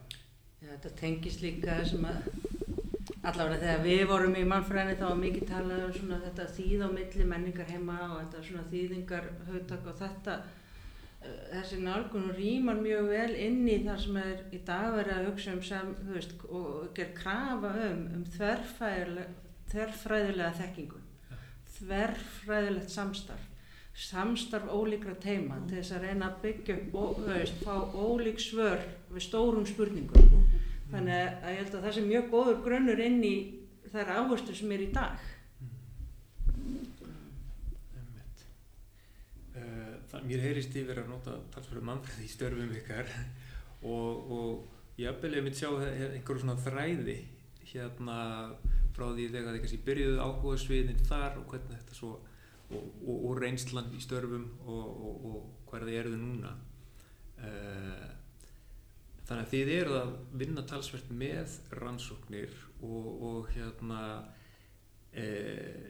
Já, þetta tengist líka þessum að allavega þegar við vorum í mannfræðinni þá var mikið talað um svona þetta þýð á milli menningar heima og þetta svona þýðingar hugtak og þetta eh, þessi nálgun rýmar mjög vel inn í það sem er í dag verið að hugsa um sem, þú veist, og ger krafa um, um þverfræðilega, þekkingu þverfræðilegt samstarf samstarf ólíkra teima til þess að reyna að byggja og þú veist, fá ólík svör við stórum spurningum þannig að ég held að það sé mjög góður grunnur inn í þær áherslu sem er í dag. Það, mér heyrist yfir að nota talsverðu mannfræði í störfum ykkar og, og ég aðbelið mitt sjá einhverju svona þræði hérna frá því þegar þið kannski byrjuðu áhuga sviðin þar og hvernig þetta svo og, og, og reynslan í störfum og, og, og hver þið eruðu núna. Uh, þannig að þið eruð að vinna talsvert með rannsóknir og, og hérna uh,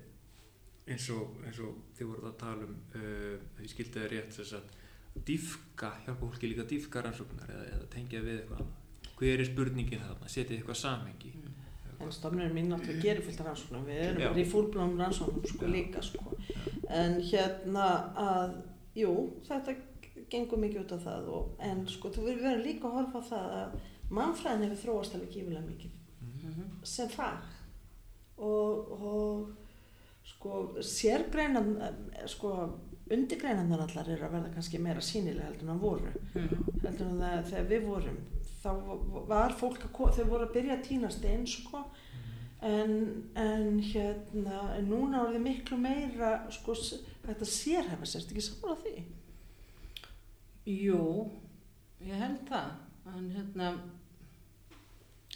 eins og, eins og þið voruð að tala um því skildi það rétt þess að dýfka, hjálpa fólki líka að dýfka rannsóknar eða, eða tengja við eitthvað hver er spurningin þarna, setið eitthvað samhengi. En stofnunum mín náttúrulega gerir fullt af rannsóknum. Við erum Já. bara í fúlblóm rannsóknum sko Já. líka sko. En hérna að jú, þetta gengur mikið út af það og, en sko þú við verðum líka að horfa á það að mannfræðin hefur þróast alveg gífilega mikið. Mhm. sem fag. Og, og sko sérgreinan sko undirgreinandan allar eru að verða kannski meira sínilega heldur en að voru. Heldur en það þegar við vorum. Þá var fólk að þau voru að byrja að týnast einn sko. En, en hérna en núna er það miklu meira sko þetta sérhefa sérst ekki sammála því Jú, ég held það en hérna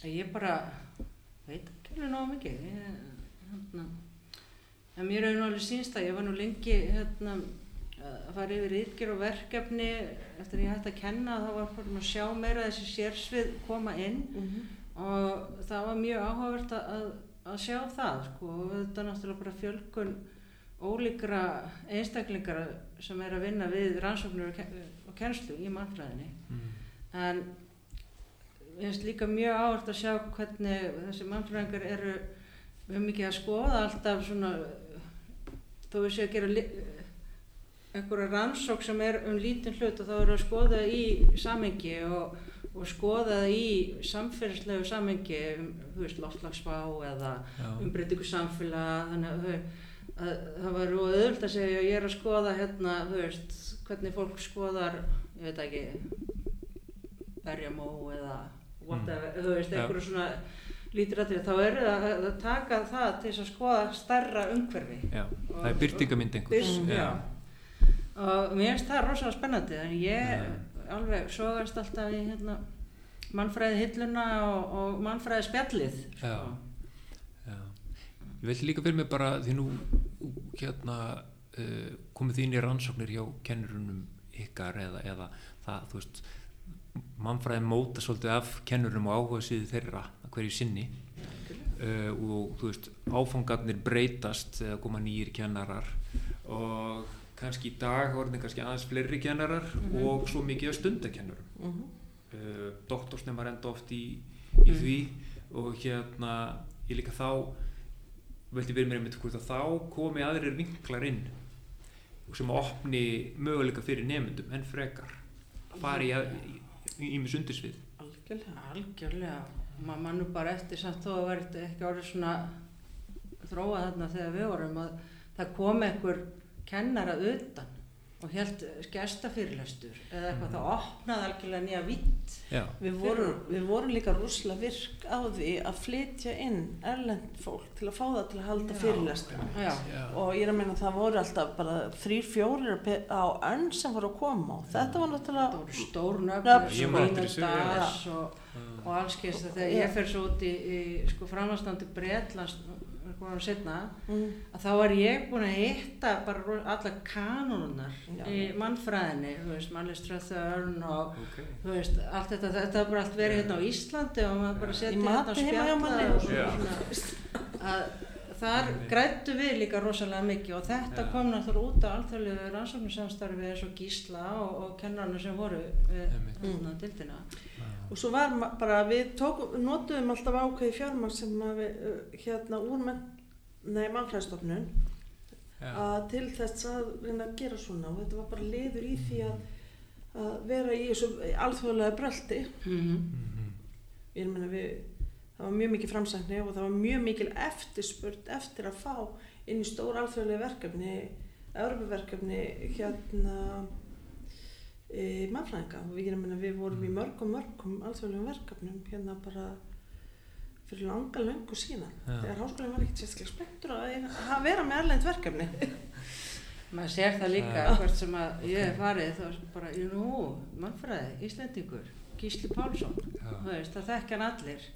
ég bara veit ekki alveg nóg mikið ég, hérna, en mér hefur nú alveg sínst að ég var nú lengi hérna að fara yfir ítgjör og verkefni eftir að ég hætti að kenna þá var farin að sjá meira þessi sérsvið koma inn og það var mjög áhugavert að, að, sjá það sko og þetta er náttúrulega bara fjölkun ólíkra einstaklingar sem er að vinna við rannsóknir og, og kennslu í mannfræðinni Mm. en ég finnst líka mjög áhugavert að sjá hvernig þessi mannfræðingar eru mjög mikið að skoða alltaf svona þó við séu að gera einhverja rannsók sem er um lítinn hlut og þá eru að skoða í samengi og, og skoða í samfélagslegu samengi um, þú veist, loftlagsvá eða umbreytingu samfélag þannig að, þau- að það var auðvöld að segja ég er að skoða hérna, þú veist, hvernig fólk skoðar, ég veit ekki berjamó eða whatever, þú veist, Mm. Einhverju svona lítratrið, þá er það að, að taka það til að skoða stærra umhverfi Já, það er byrtingamynd einhvers Byrt, já. og mér finnst það rosalega spennandi en ég alveg sogast alltaf í hérna, mannfræði hilluna og, og mannfræði spjallið sko. Já. Ég veldi líka fyrir mig bara því nú hérna uh, komið þín í rannsóknir hjá kennurunum ykkar eða, eða það, þú veist mannfræði móta svolítið af kennurum og áhuga síðu þeirra hverju sinni uh, og þú veist áfangarnir breytast eða koma nýjir kennarar og kannski í dag voru kannski aðeins fleiri kennarar Mhm. og svo mikið stundakennurum mm -hmm. uh, doktorsnemar enda oft í, í Mm. því og hérna ég líka þá veldi verið mér einmitt hvort að þá komi aðrir vinklar inn sem opni möguleika fyrir nefndum en frekar. Að fara í, mis undirsvið. Algjörlega Algjörlega, maður mannur bara eftir samt þó að verði ekki orðið svona þróað þarna þegar við vorum að það kom einhver kennara utan og held gestafyrirlestur eða eitthvað, það opnaði algjörlega nýja vitt. við við vorum líka rúslega virk á því að flytja inn erlend fólk til að fá það til að halda já, og ég er að meina það voru alltaf bara þrýr, fjórir á önn sem voru að koma og þetta var það náttúrulega voru stór Nöfn, nöfn, Ég man eftir þessu, já. das og, og alls kemst það þegar ég fer svo út í, í sko framhanstandi Bretlands einhvern setna mm, að þá var ég búin að hitta bara alla kanónunar Já. í mannfræðinni, þú veist, mannlistra þörn og ok þú veist, allt þetta, þetta var bara allt verið hérna á Íslandi og maður bara setja hérna hjá spjalla manni. og Já. svona að þar grættu við líka rosalega mikið og þetta Já. kom náttúrulega út á alþjóðlegu rannsóknarsamstarfi eins og Gísla og, og kennarna sem voru við hérna dildina og svo var bara við tókum, notuðum alltaf ákveði fjármagn sem að við uh, hérna úr mannfræðstofnun að til þess að reyna að gera svona. Og þetta var bara liður í því að, að vera í þessu alþjóðlega bröldi mm Mhm. ég meina við það var mjög mikið framsækni og það var mjög mikil eftirspurt eftir að fá inn í stór alþjóðlega verkefni Európaverkefni hérna e, mannfræðinga. Og við, við vorum í mörgum mörgum alþjóðlegum verkefnum hérna bara fyrir langa löngu síðan. Já. þegar háskólinn var ekkert sérstaklega spenntur að vera með erlend verkefni. Maður sér það líka Já. hvert sem að ég hef farið þá er bara, jú nú, mannfræði, Íslendingur Gísli Pálsson, þú veist, það þekkja hann allir.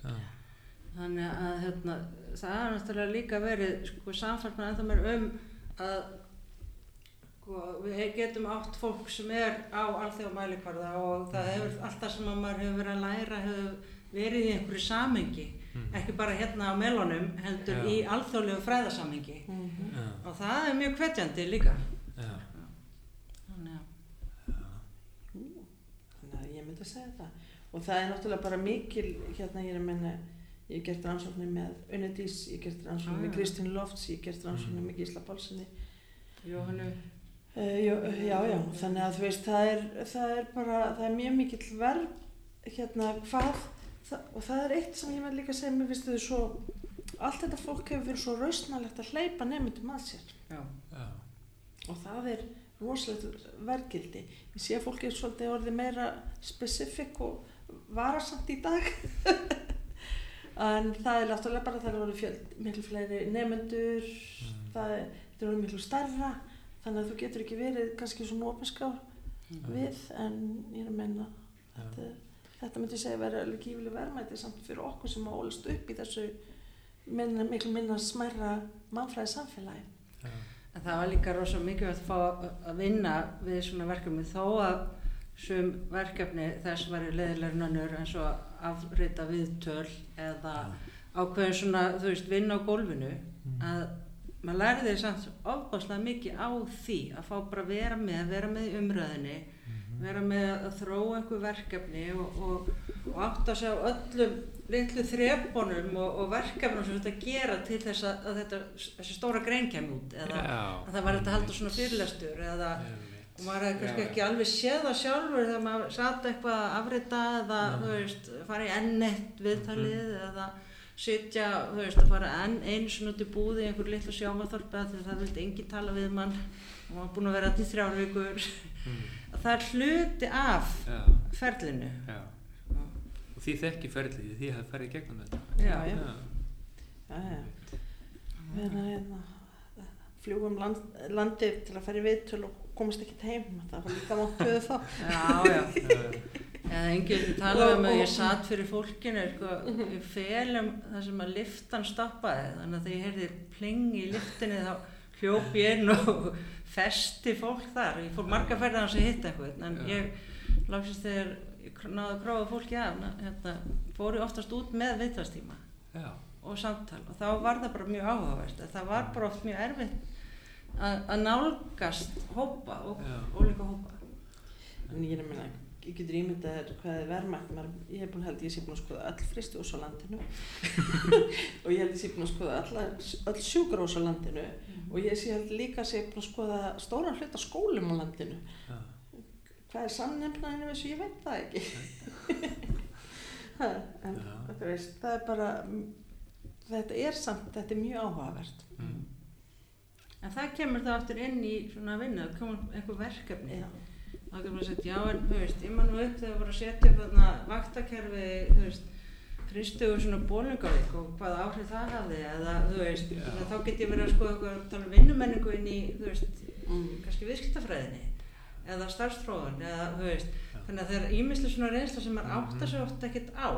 Þannig að hérna, það er náttúrulega líka verið sko, samfærsman ennþá mér um að við getum átt fólk sem er á alþjóðmælikvarða og það hefur alltaf sem að maður hefur verið að læra hefur verið í einhverju samengi Mhm. ekki bara hérna á melunum heldur Já. í alþjóðlegu fræðasamengi mm já, og það er mjög hvetjandi líka já, þannig að Þannig að ég myndi að segja það. Og það er náttúrulega bara mikil, hérna ég er að menna, ég hef gert rannsóknir með Unnedís, ég hef gert rannsóknir Já, með já. Kristín Lofts, ég hef gert rannsóknir með Gísla Pálssoni. Jóhannu Uh, já, já, þannig að þú veist, það er, það er bara, það er mjög mikill verð, hérna, hvað, það, og það er eitt sem ég með líka að segja, mér finnst þau svo, allt þetta fólk hefur verið svo rausnalegt að hleypa nefndum að sér. Já, já, og það er rosalegt verðgildi. Ég sé að fólk er svolítið orðið meira specific og varasamt í dag. En það er náttúrulega bara það er orðið fjöld, miklu fleiri nefnendur það er, þetta er orðið miklu starra þannig að þú getur ekki verið kannski svona opinskrár við en ég er að menna þetta, þetta myndi segja vera alveg gífileg verðmæti samt fyrir okkur sem ólist upp í þessu minna, miklu minna smærra mannfræði samfélagi já, En það var líka rosa mikilvægt að fá að vinna við svona verkefni þó að sum verkefni þess var leðilegur nönnur eins og að afrita viðtöl eða ákveðin svona, þú veist, vinna á gólfinu að maður lærði samt ofbáslega mikið á því að fá bara að vera með, vera með í umræðinni vera með að þróa einhver verkefni og, og, og átta sig á öllum litlu þrepunum og, og verkefnum sem þetta gera til þess að, að þetta, þessi stóra grein kemur út eða Já. að það var þetta að halda svona fyrirlestur eða og maður hefði kannski ekki alveg séð það sjálfur þegar maður satt eitthvað að afrita eða þú veist, fara í ennett viðtalið Mhm. eða sitja, þú veist, að fara enn einu svona út í búði í einhverju litlu því að það vildi enginn tala við mann og maður búin að vera til þrjár vikur Mm. að það er hluti af já, ferlinu já og því þekki ferlið, því hafði ferðið gegnum þetta Já, já. já, Já, já. Vera hérna, fljúum land, landið til að fara í viðtöl og komast ekkert heim. Það var líka máttuðu þá. já, já. já, eða enginn vildi tala um að Og- ég satt fyrir fólkinu sko, í felum þar sem að liftan stoppaði. Þannig að þegar ég heyrði pling í liftinni þá hljóp ég inn og festi fólk þar. Ég fór marga ferðar hans að hitta eitthvað en ég lagsist þegar ég náði að gráða fólki af na- hérna, fór ég oftast út með viðtalstíma já, og samtal. Og þá var það bara mjög áhugavert. Það var bara oft mjög erfitt að að nálgast hópa og Já. ólíka hópa. En ég er að minna, ég getur ímyndað þér hvað er verðmætt ég hef búin held ég sé búin að skoða öll fristihús á landinu og ég held ég sé búin að skoða alla, öll sjúkarhús á landinu og ég sé held líka að sé búin að skoða stóran hluta skólum á landinu Já. hvað er samnefnaðinu þessu, ég veit það ekki ha, en Já. þú veist, það er bara þetta er samt, þetta er mjög áhugavert Mm. En það kemur það aftur inn í svona vinnu, það kemur einhver verkefni. Já. Þá getur maður sagt, já en þú veist, ég man nú upp þegar við vorum að setja upp þarna vaktakerfi, þú veist, Kristugur svona bólingavík og hvað áhrif það hafði eða þú veist, að þá get ég verið að skoða eitthvað að tala um vinnumenningu inn í, þú veist, mm. kannski viðskiptafræðinni eða starfstróðun eða þú veist, Já. þannig að er ímislega svona reynsla sem maður Mhm. áttar sig oft ekkert á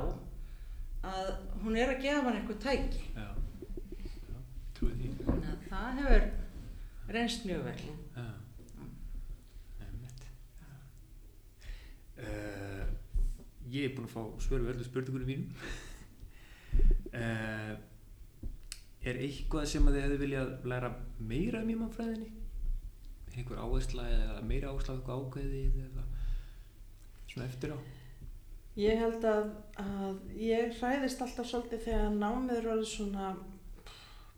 að hún er að gefa hann eitthvað tæki. Já. Já, trúið því. Þannig að það hefur reynst mjög vel. Já. Einmitt. Uh, ég er búinn að fá svör við öllu spurningunum mínum. uh, er eitthvað sem að þið hefðu viljað læra meira um ímannfræðinni? Einhver áhersla eða meira áhersla eitthvað ákveðið eða svona eftir á? Ég held að, að ég hræðist alltaf svolítið þegar námið er orðið svona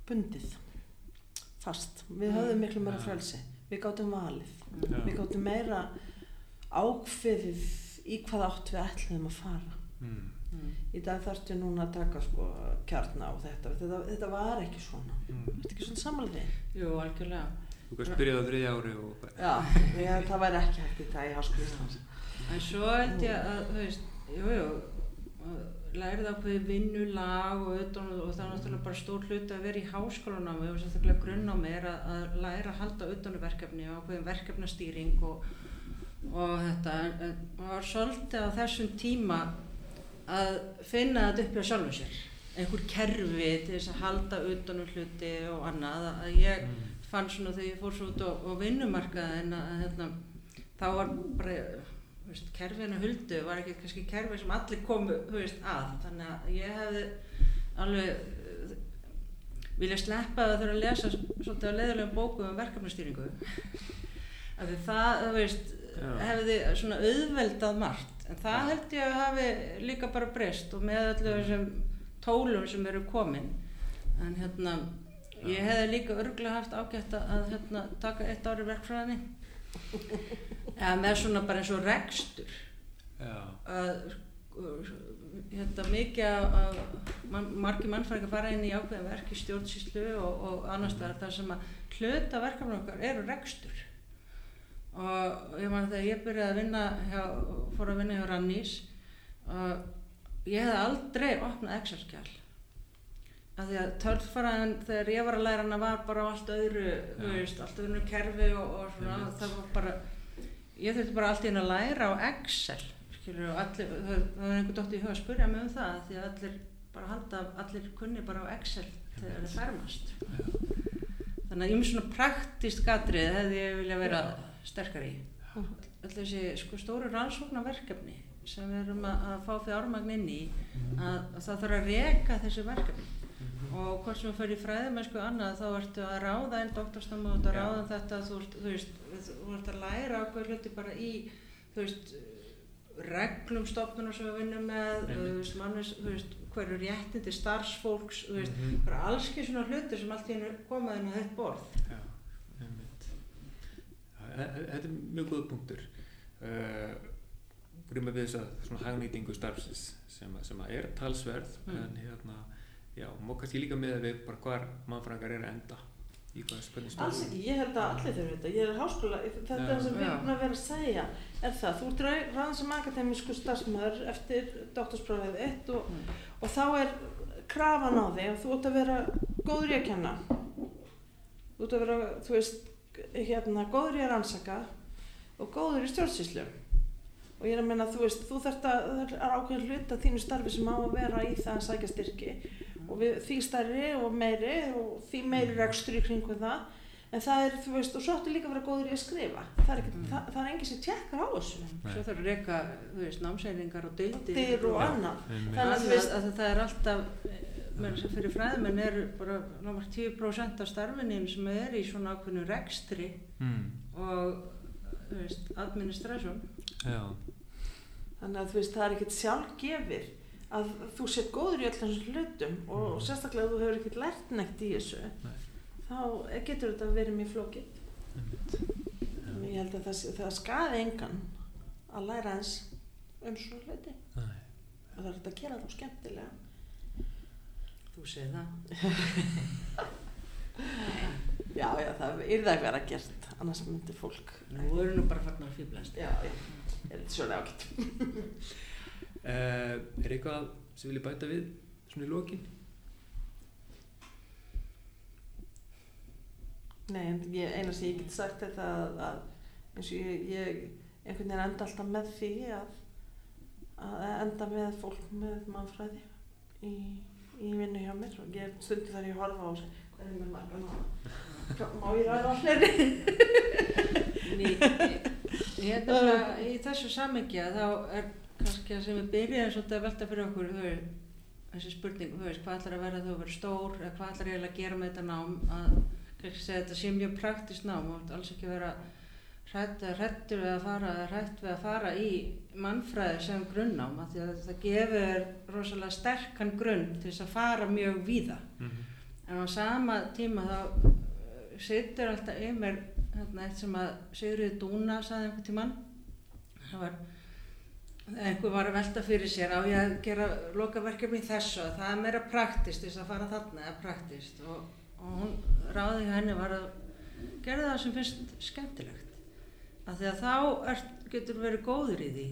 bundið, fast. Við höfðum miklu meira frelsi. Við gátum valið. Við gátum meira ákveðið í hvað átt við ætluðum að fara. Mm. Mm. Í dag þarftu núna að taka sko kjarna og þetta. Þetta, þetta var ekki svona. Mm. Þetta ekki svona samanlega. Jú, algjörlega. Þú kannski byrjaði á þriðja ári og. Já, ég, það væri ekki hægt í dag í háskólinni. En svo held ég að, þú veist, jú, jú, að lærið ákveði vinnulag og, utan, og það er náttúrulega bara stór hluti að vera í háskólanámi og sérstaklega grunnnámi er að, að læra að halda utanverkefni og ákveðin verkefnastýring og, og þetta. En, en var svolítið á þessum tíma að finna þetta upp hjá sjálfum sér. Einhver kerfi til þess að halda utanum hluti og annað. Að ég Mm. fann svona þegar ég fór svo út á, á vinnumarkaðin að, að hérna, þá var bara veist, kerfinu huldu var ekki kannski kerfi sem allir komu veist, að þannig að ég hefði alveg uh, vilja sleppa það þurfa að lesa svolítið á leiðulegum bókum um verkefnastýringu af því það þú veist. Hefði svona auðveldað margt. En það held ég að hafi líka bara breyst og með öllu þessum tólum sem eru komin. En hérna ég hefði líka örgulega haft ágætt að hérna, taka eitt ári verkfræðinni. Eða með svona bara eins og rekstur. Já. að hérna, mikið að, man, margir mannfræðingar fara inn í ákveðin verk í stjórnsýslu og, og annars staðar þar sem að hluta verkefni okkar eru rekstur og ég man þegar ég byrjaði að vinna hjá, fór að vinna hjá Rannís og ég hefði aldrei opnað Excel-skjál af því að tölfaraðin þegar ég var að læra hana var bara á allt öðru veist, allt öðru kerfi og, og svona, Einmitt. það var bara ég þurfti bara allt í henni að læra á Excel skilur allir, það, það var einhver dótt í huga að spurja mig um það því að allir bara halda, allir kunni bara á Excel þegar það fermast. Þannig að ég með svona praktíst gatrið hefði ég vilja vera sterkar í. Öll þessi sko, stóru rannsóknarverkefni sem við erum að, að fá fjármagn inn í að, að það þarf að reka þessi verkefni. Og hvort sem þú fyrir í fræðumennsku annað þá ertu að ráða einn doktorsnámi og að ráða um þetta þú, þú veist, þú ert að læra okkur hluti bara í þú veist reglum stofnunar sem við vinnum með þú veist, mannes, þú veist hverju réttindi starfsfólks þú veist, Mhm. bara alls ekki svona hluti sem allt í hennu komaði inn á þitt borð Já, einmitt. Já, e- e- Þetta er mjög góð punktur. Uh, Gríma við þess að svona hagnýtingu starfsins sem, sem að er talsverð Mm. en hérna, já, má kannski líka með við bara hvar mannfræðingar er að enda í hvað, hvernig Alls ekki, ég held að allir þurfi þetta. Ég er háskóla, þetta er sem við erum að vera að segja, er það. Þú ert ráðan sem akademísku starfsmæður eftir doktorsprófið eitt og, Mm. og þá er krafan á þig og þú ert að vera góður í að kenna. Þú ert að vera, þú veist, hérna, góður í að rannsaka og góður í stjórnsýslu. Og ég er að meina, þú veist, þú þarft að, það er ákveðin hluta þínu starfi sem á að vera í það að sækja styrki og við, því stærri og meiri og því meiri rekstur í kringu það en það er, þú veist, og svo áttu líka að vera góður í að skrifa það er, ekki, Mm. það, það er enginn sem tjekkar á þessu Nei. svo þarf að reyka, þú veist, námsælingar og deildir og Já. annað. Þannig að að, að, það er alltaf fyrir fræðmenn eru bara námar 10% af starfinum sem er í svona ákveðnu rekstri Mm. og veist, administration. Já, þannig að þú veist það er ekkert sjálfgefið að þú sett góður í öllum þessum hlutum og, og sérstaklega ef þú hefur ekkert lært neitt í þessu Nei. þá getur þetta verið mjög flókið. En ég held að það, það skaði engan að læra eins um svona hluti. Nei. og það er hægt að gera þá skemmtilega Þú segir það. já já það er það að vera gert annars myndi fólk Nú eru nú bara farnar að fýblast. já, já, er þetta svolítið ágætt Uh, er eitthvað sem vilja bæta við svona í lokin? Nei, en ég, eina sem ég get sagt er það að, að eins og ég, ég einhvern veginn enda alltaf með því að, að enda með fólk með mannfræði í, í vinnu hjá mér og ég stundu þar ég horfa á og segja, hvað er með marga nú? Má ég ræða ég að í þessu samengja þá er kannski að sem við byrjaðum svolítið að velta fyrir okkur þau, þessi spurning, þú veist, hvað ætlar að vera þú verður stór eða hvað ætlar eiginlega að gera með þetta nám? Að kannski segja þetta sé mjög praktist nám og alls ekki vera hrættur við að fara hrætt við að fara í mannfræði sem grunnnám af því að það gefur rosalega sterkan grunn til þess að fara mjög víða. Mm -hmm. en á sama tíma þá uh, situr alltaf mér hérna, eitt sem að Sigriði Dúna saði einhvern tímann. Það var einhver var að velta fyrir sér á ég að gera lokaverkefni þessu? Að það er meira praktist þess að fara þarna eða praktist og, og hún ráði henni var að gera það sem finnst skemmtilegt af því að þá er, getur verið góður í því.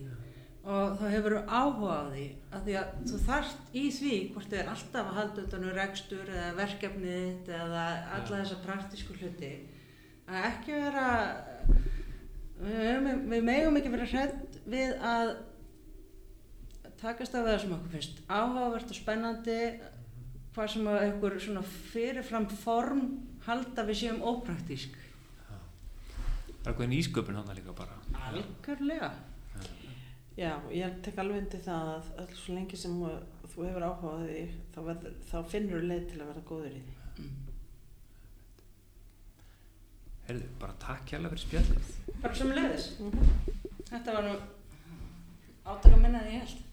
Og þá hefur áhuga á því af því að þú þarft í því hvort þið er alltaf að halda utan um rekstur eða verkefnið eða alla Já. þessa praktísku hluti. Að ekki vera við, við megum ekki vera hrædd við að takast af það sem okkur finnst áhugavert og spennandi hvað sem að einhver svona fyrirfram form halda við séum ópraktísk Það er hvernig ísköpun hann líka bara. Algjörlega. Já, ég tek alveg undir það að alls og lengi sem þú hefur áhugaði þá, þá finnur þú leið til að vera góður í því. Mm. Herðu, bara takk hjálpa fyrir spjallið. Bara sem leiðis. Mm -hmm. Þetta var nú átökum minnaði ég held.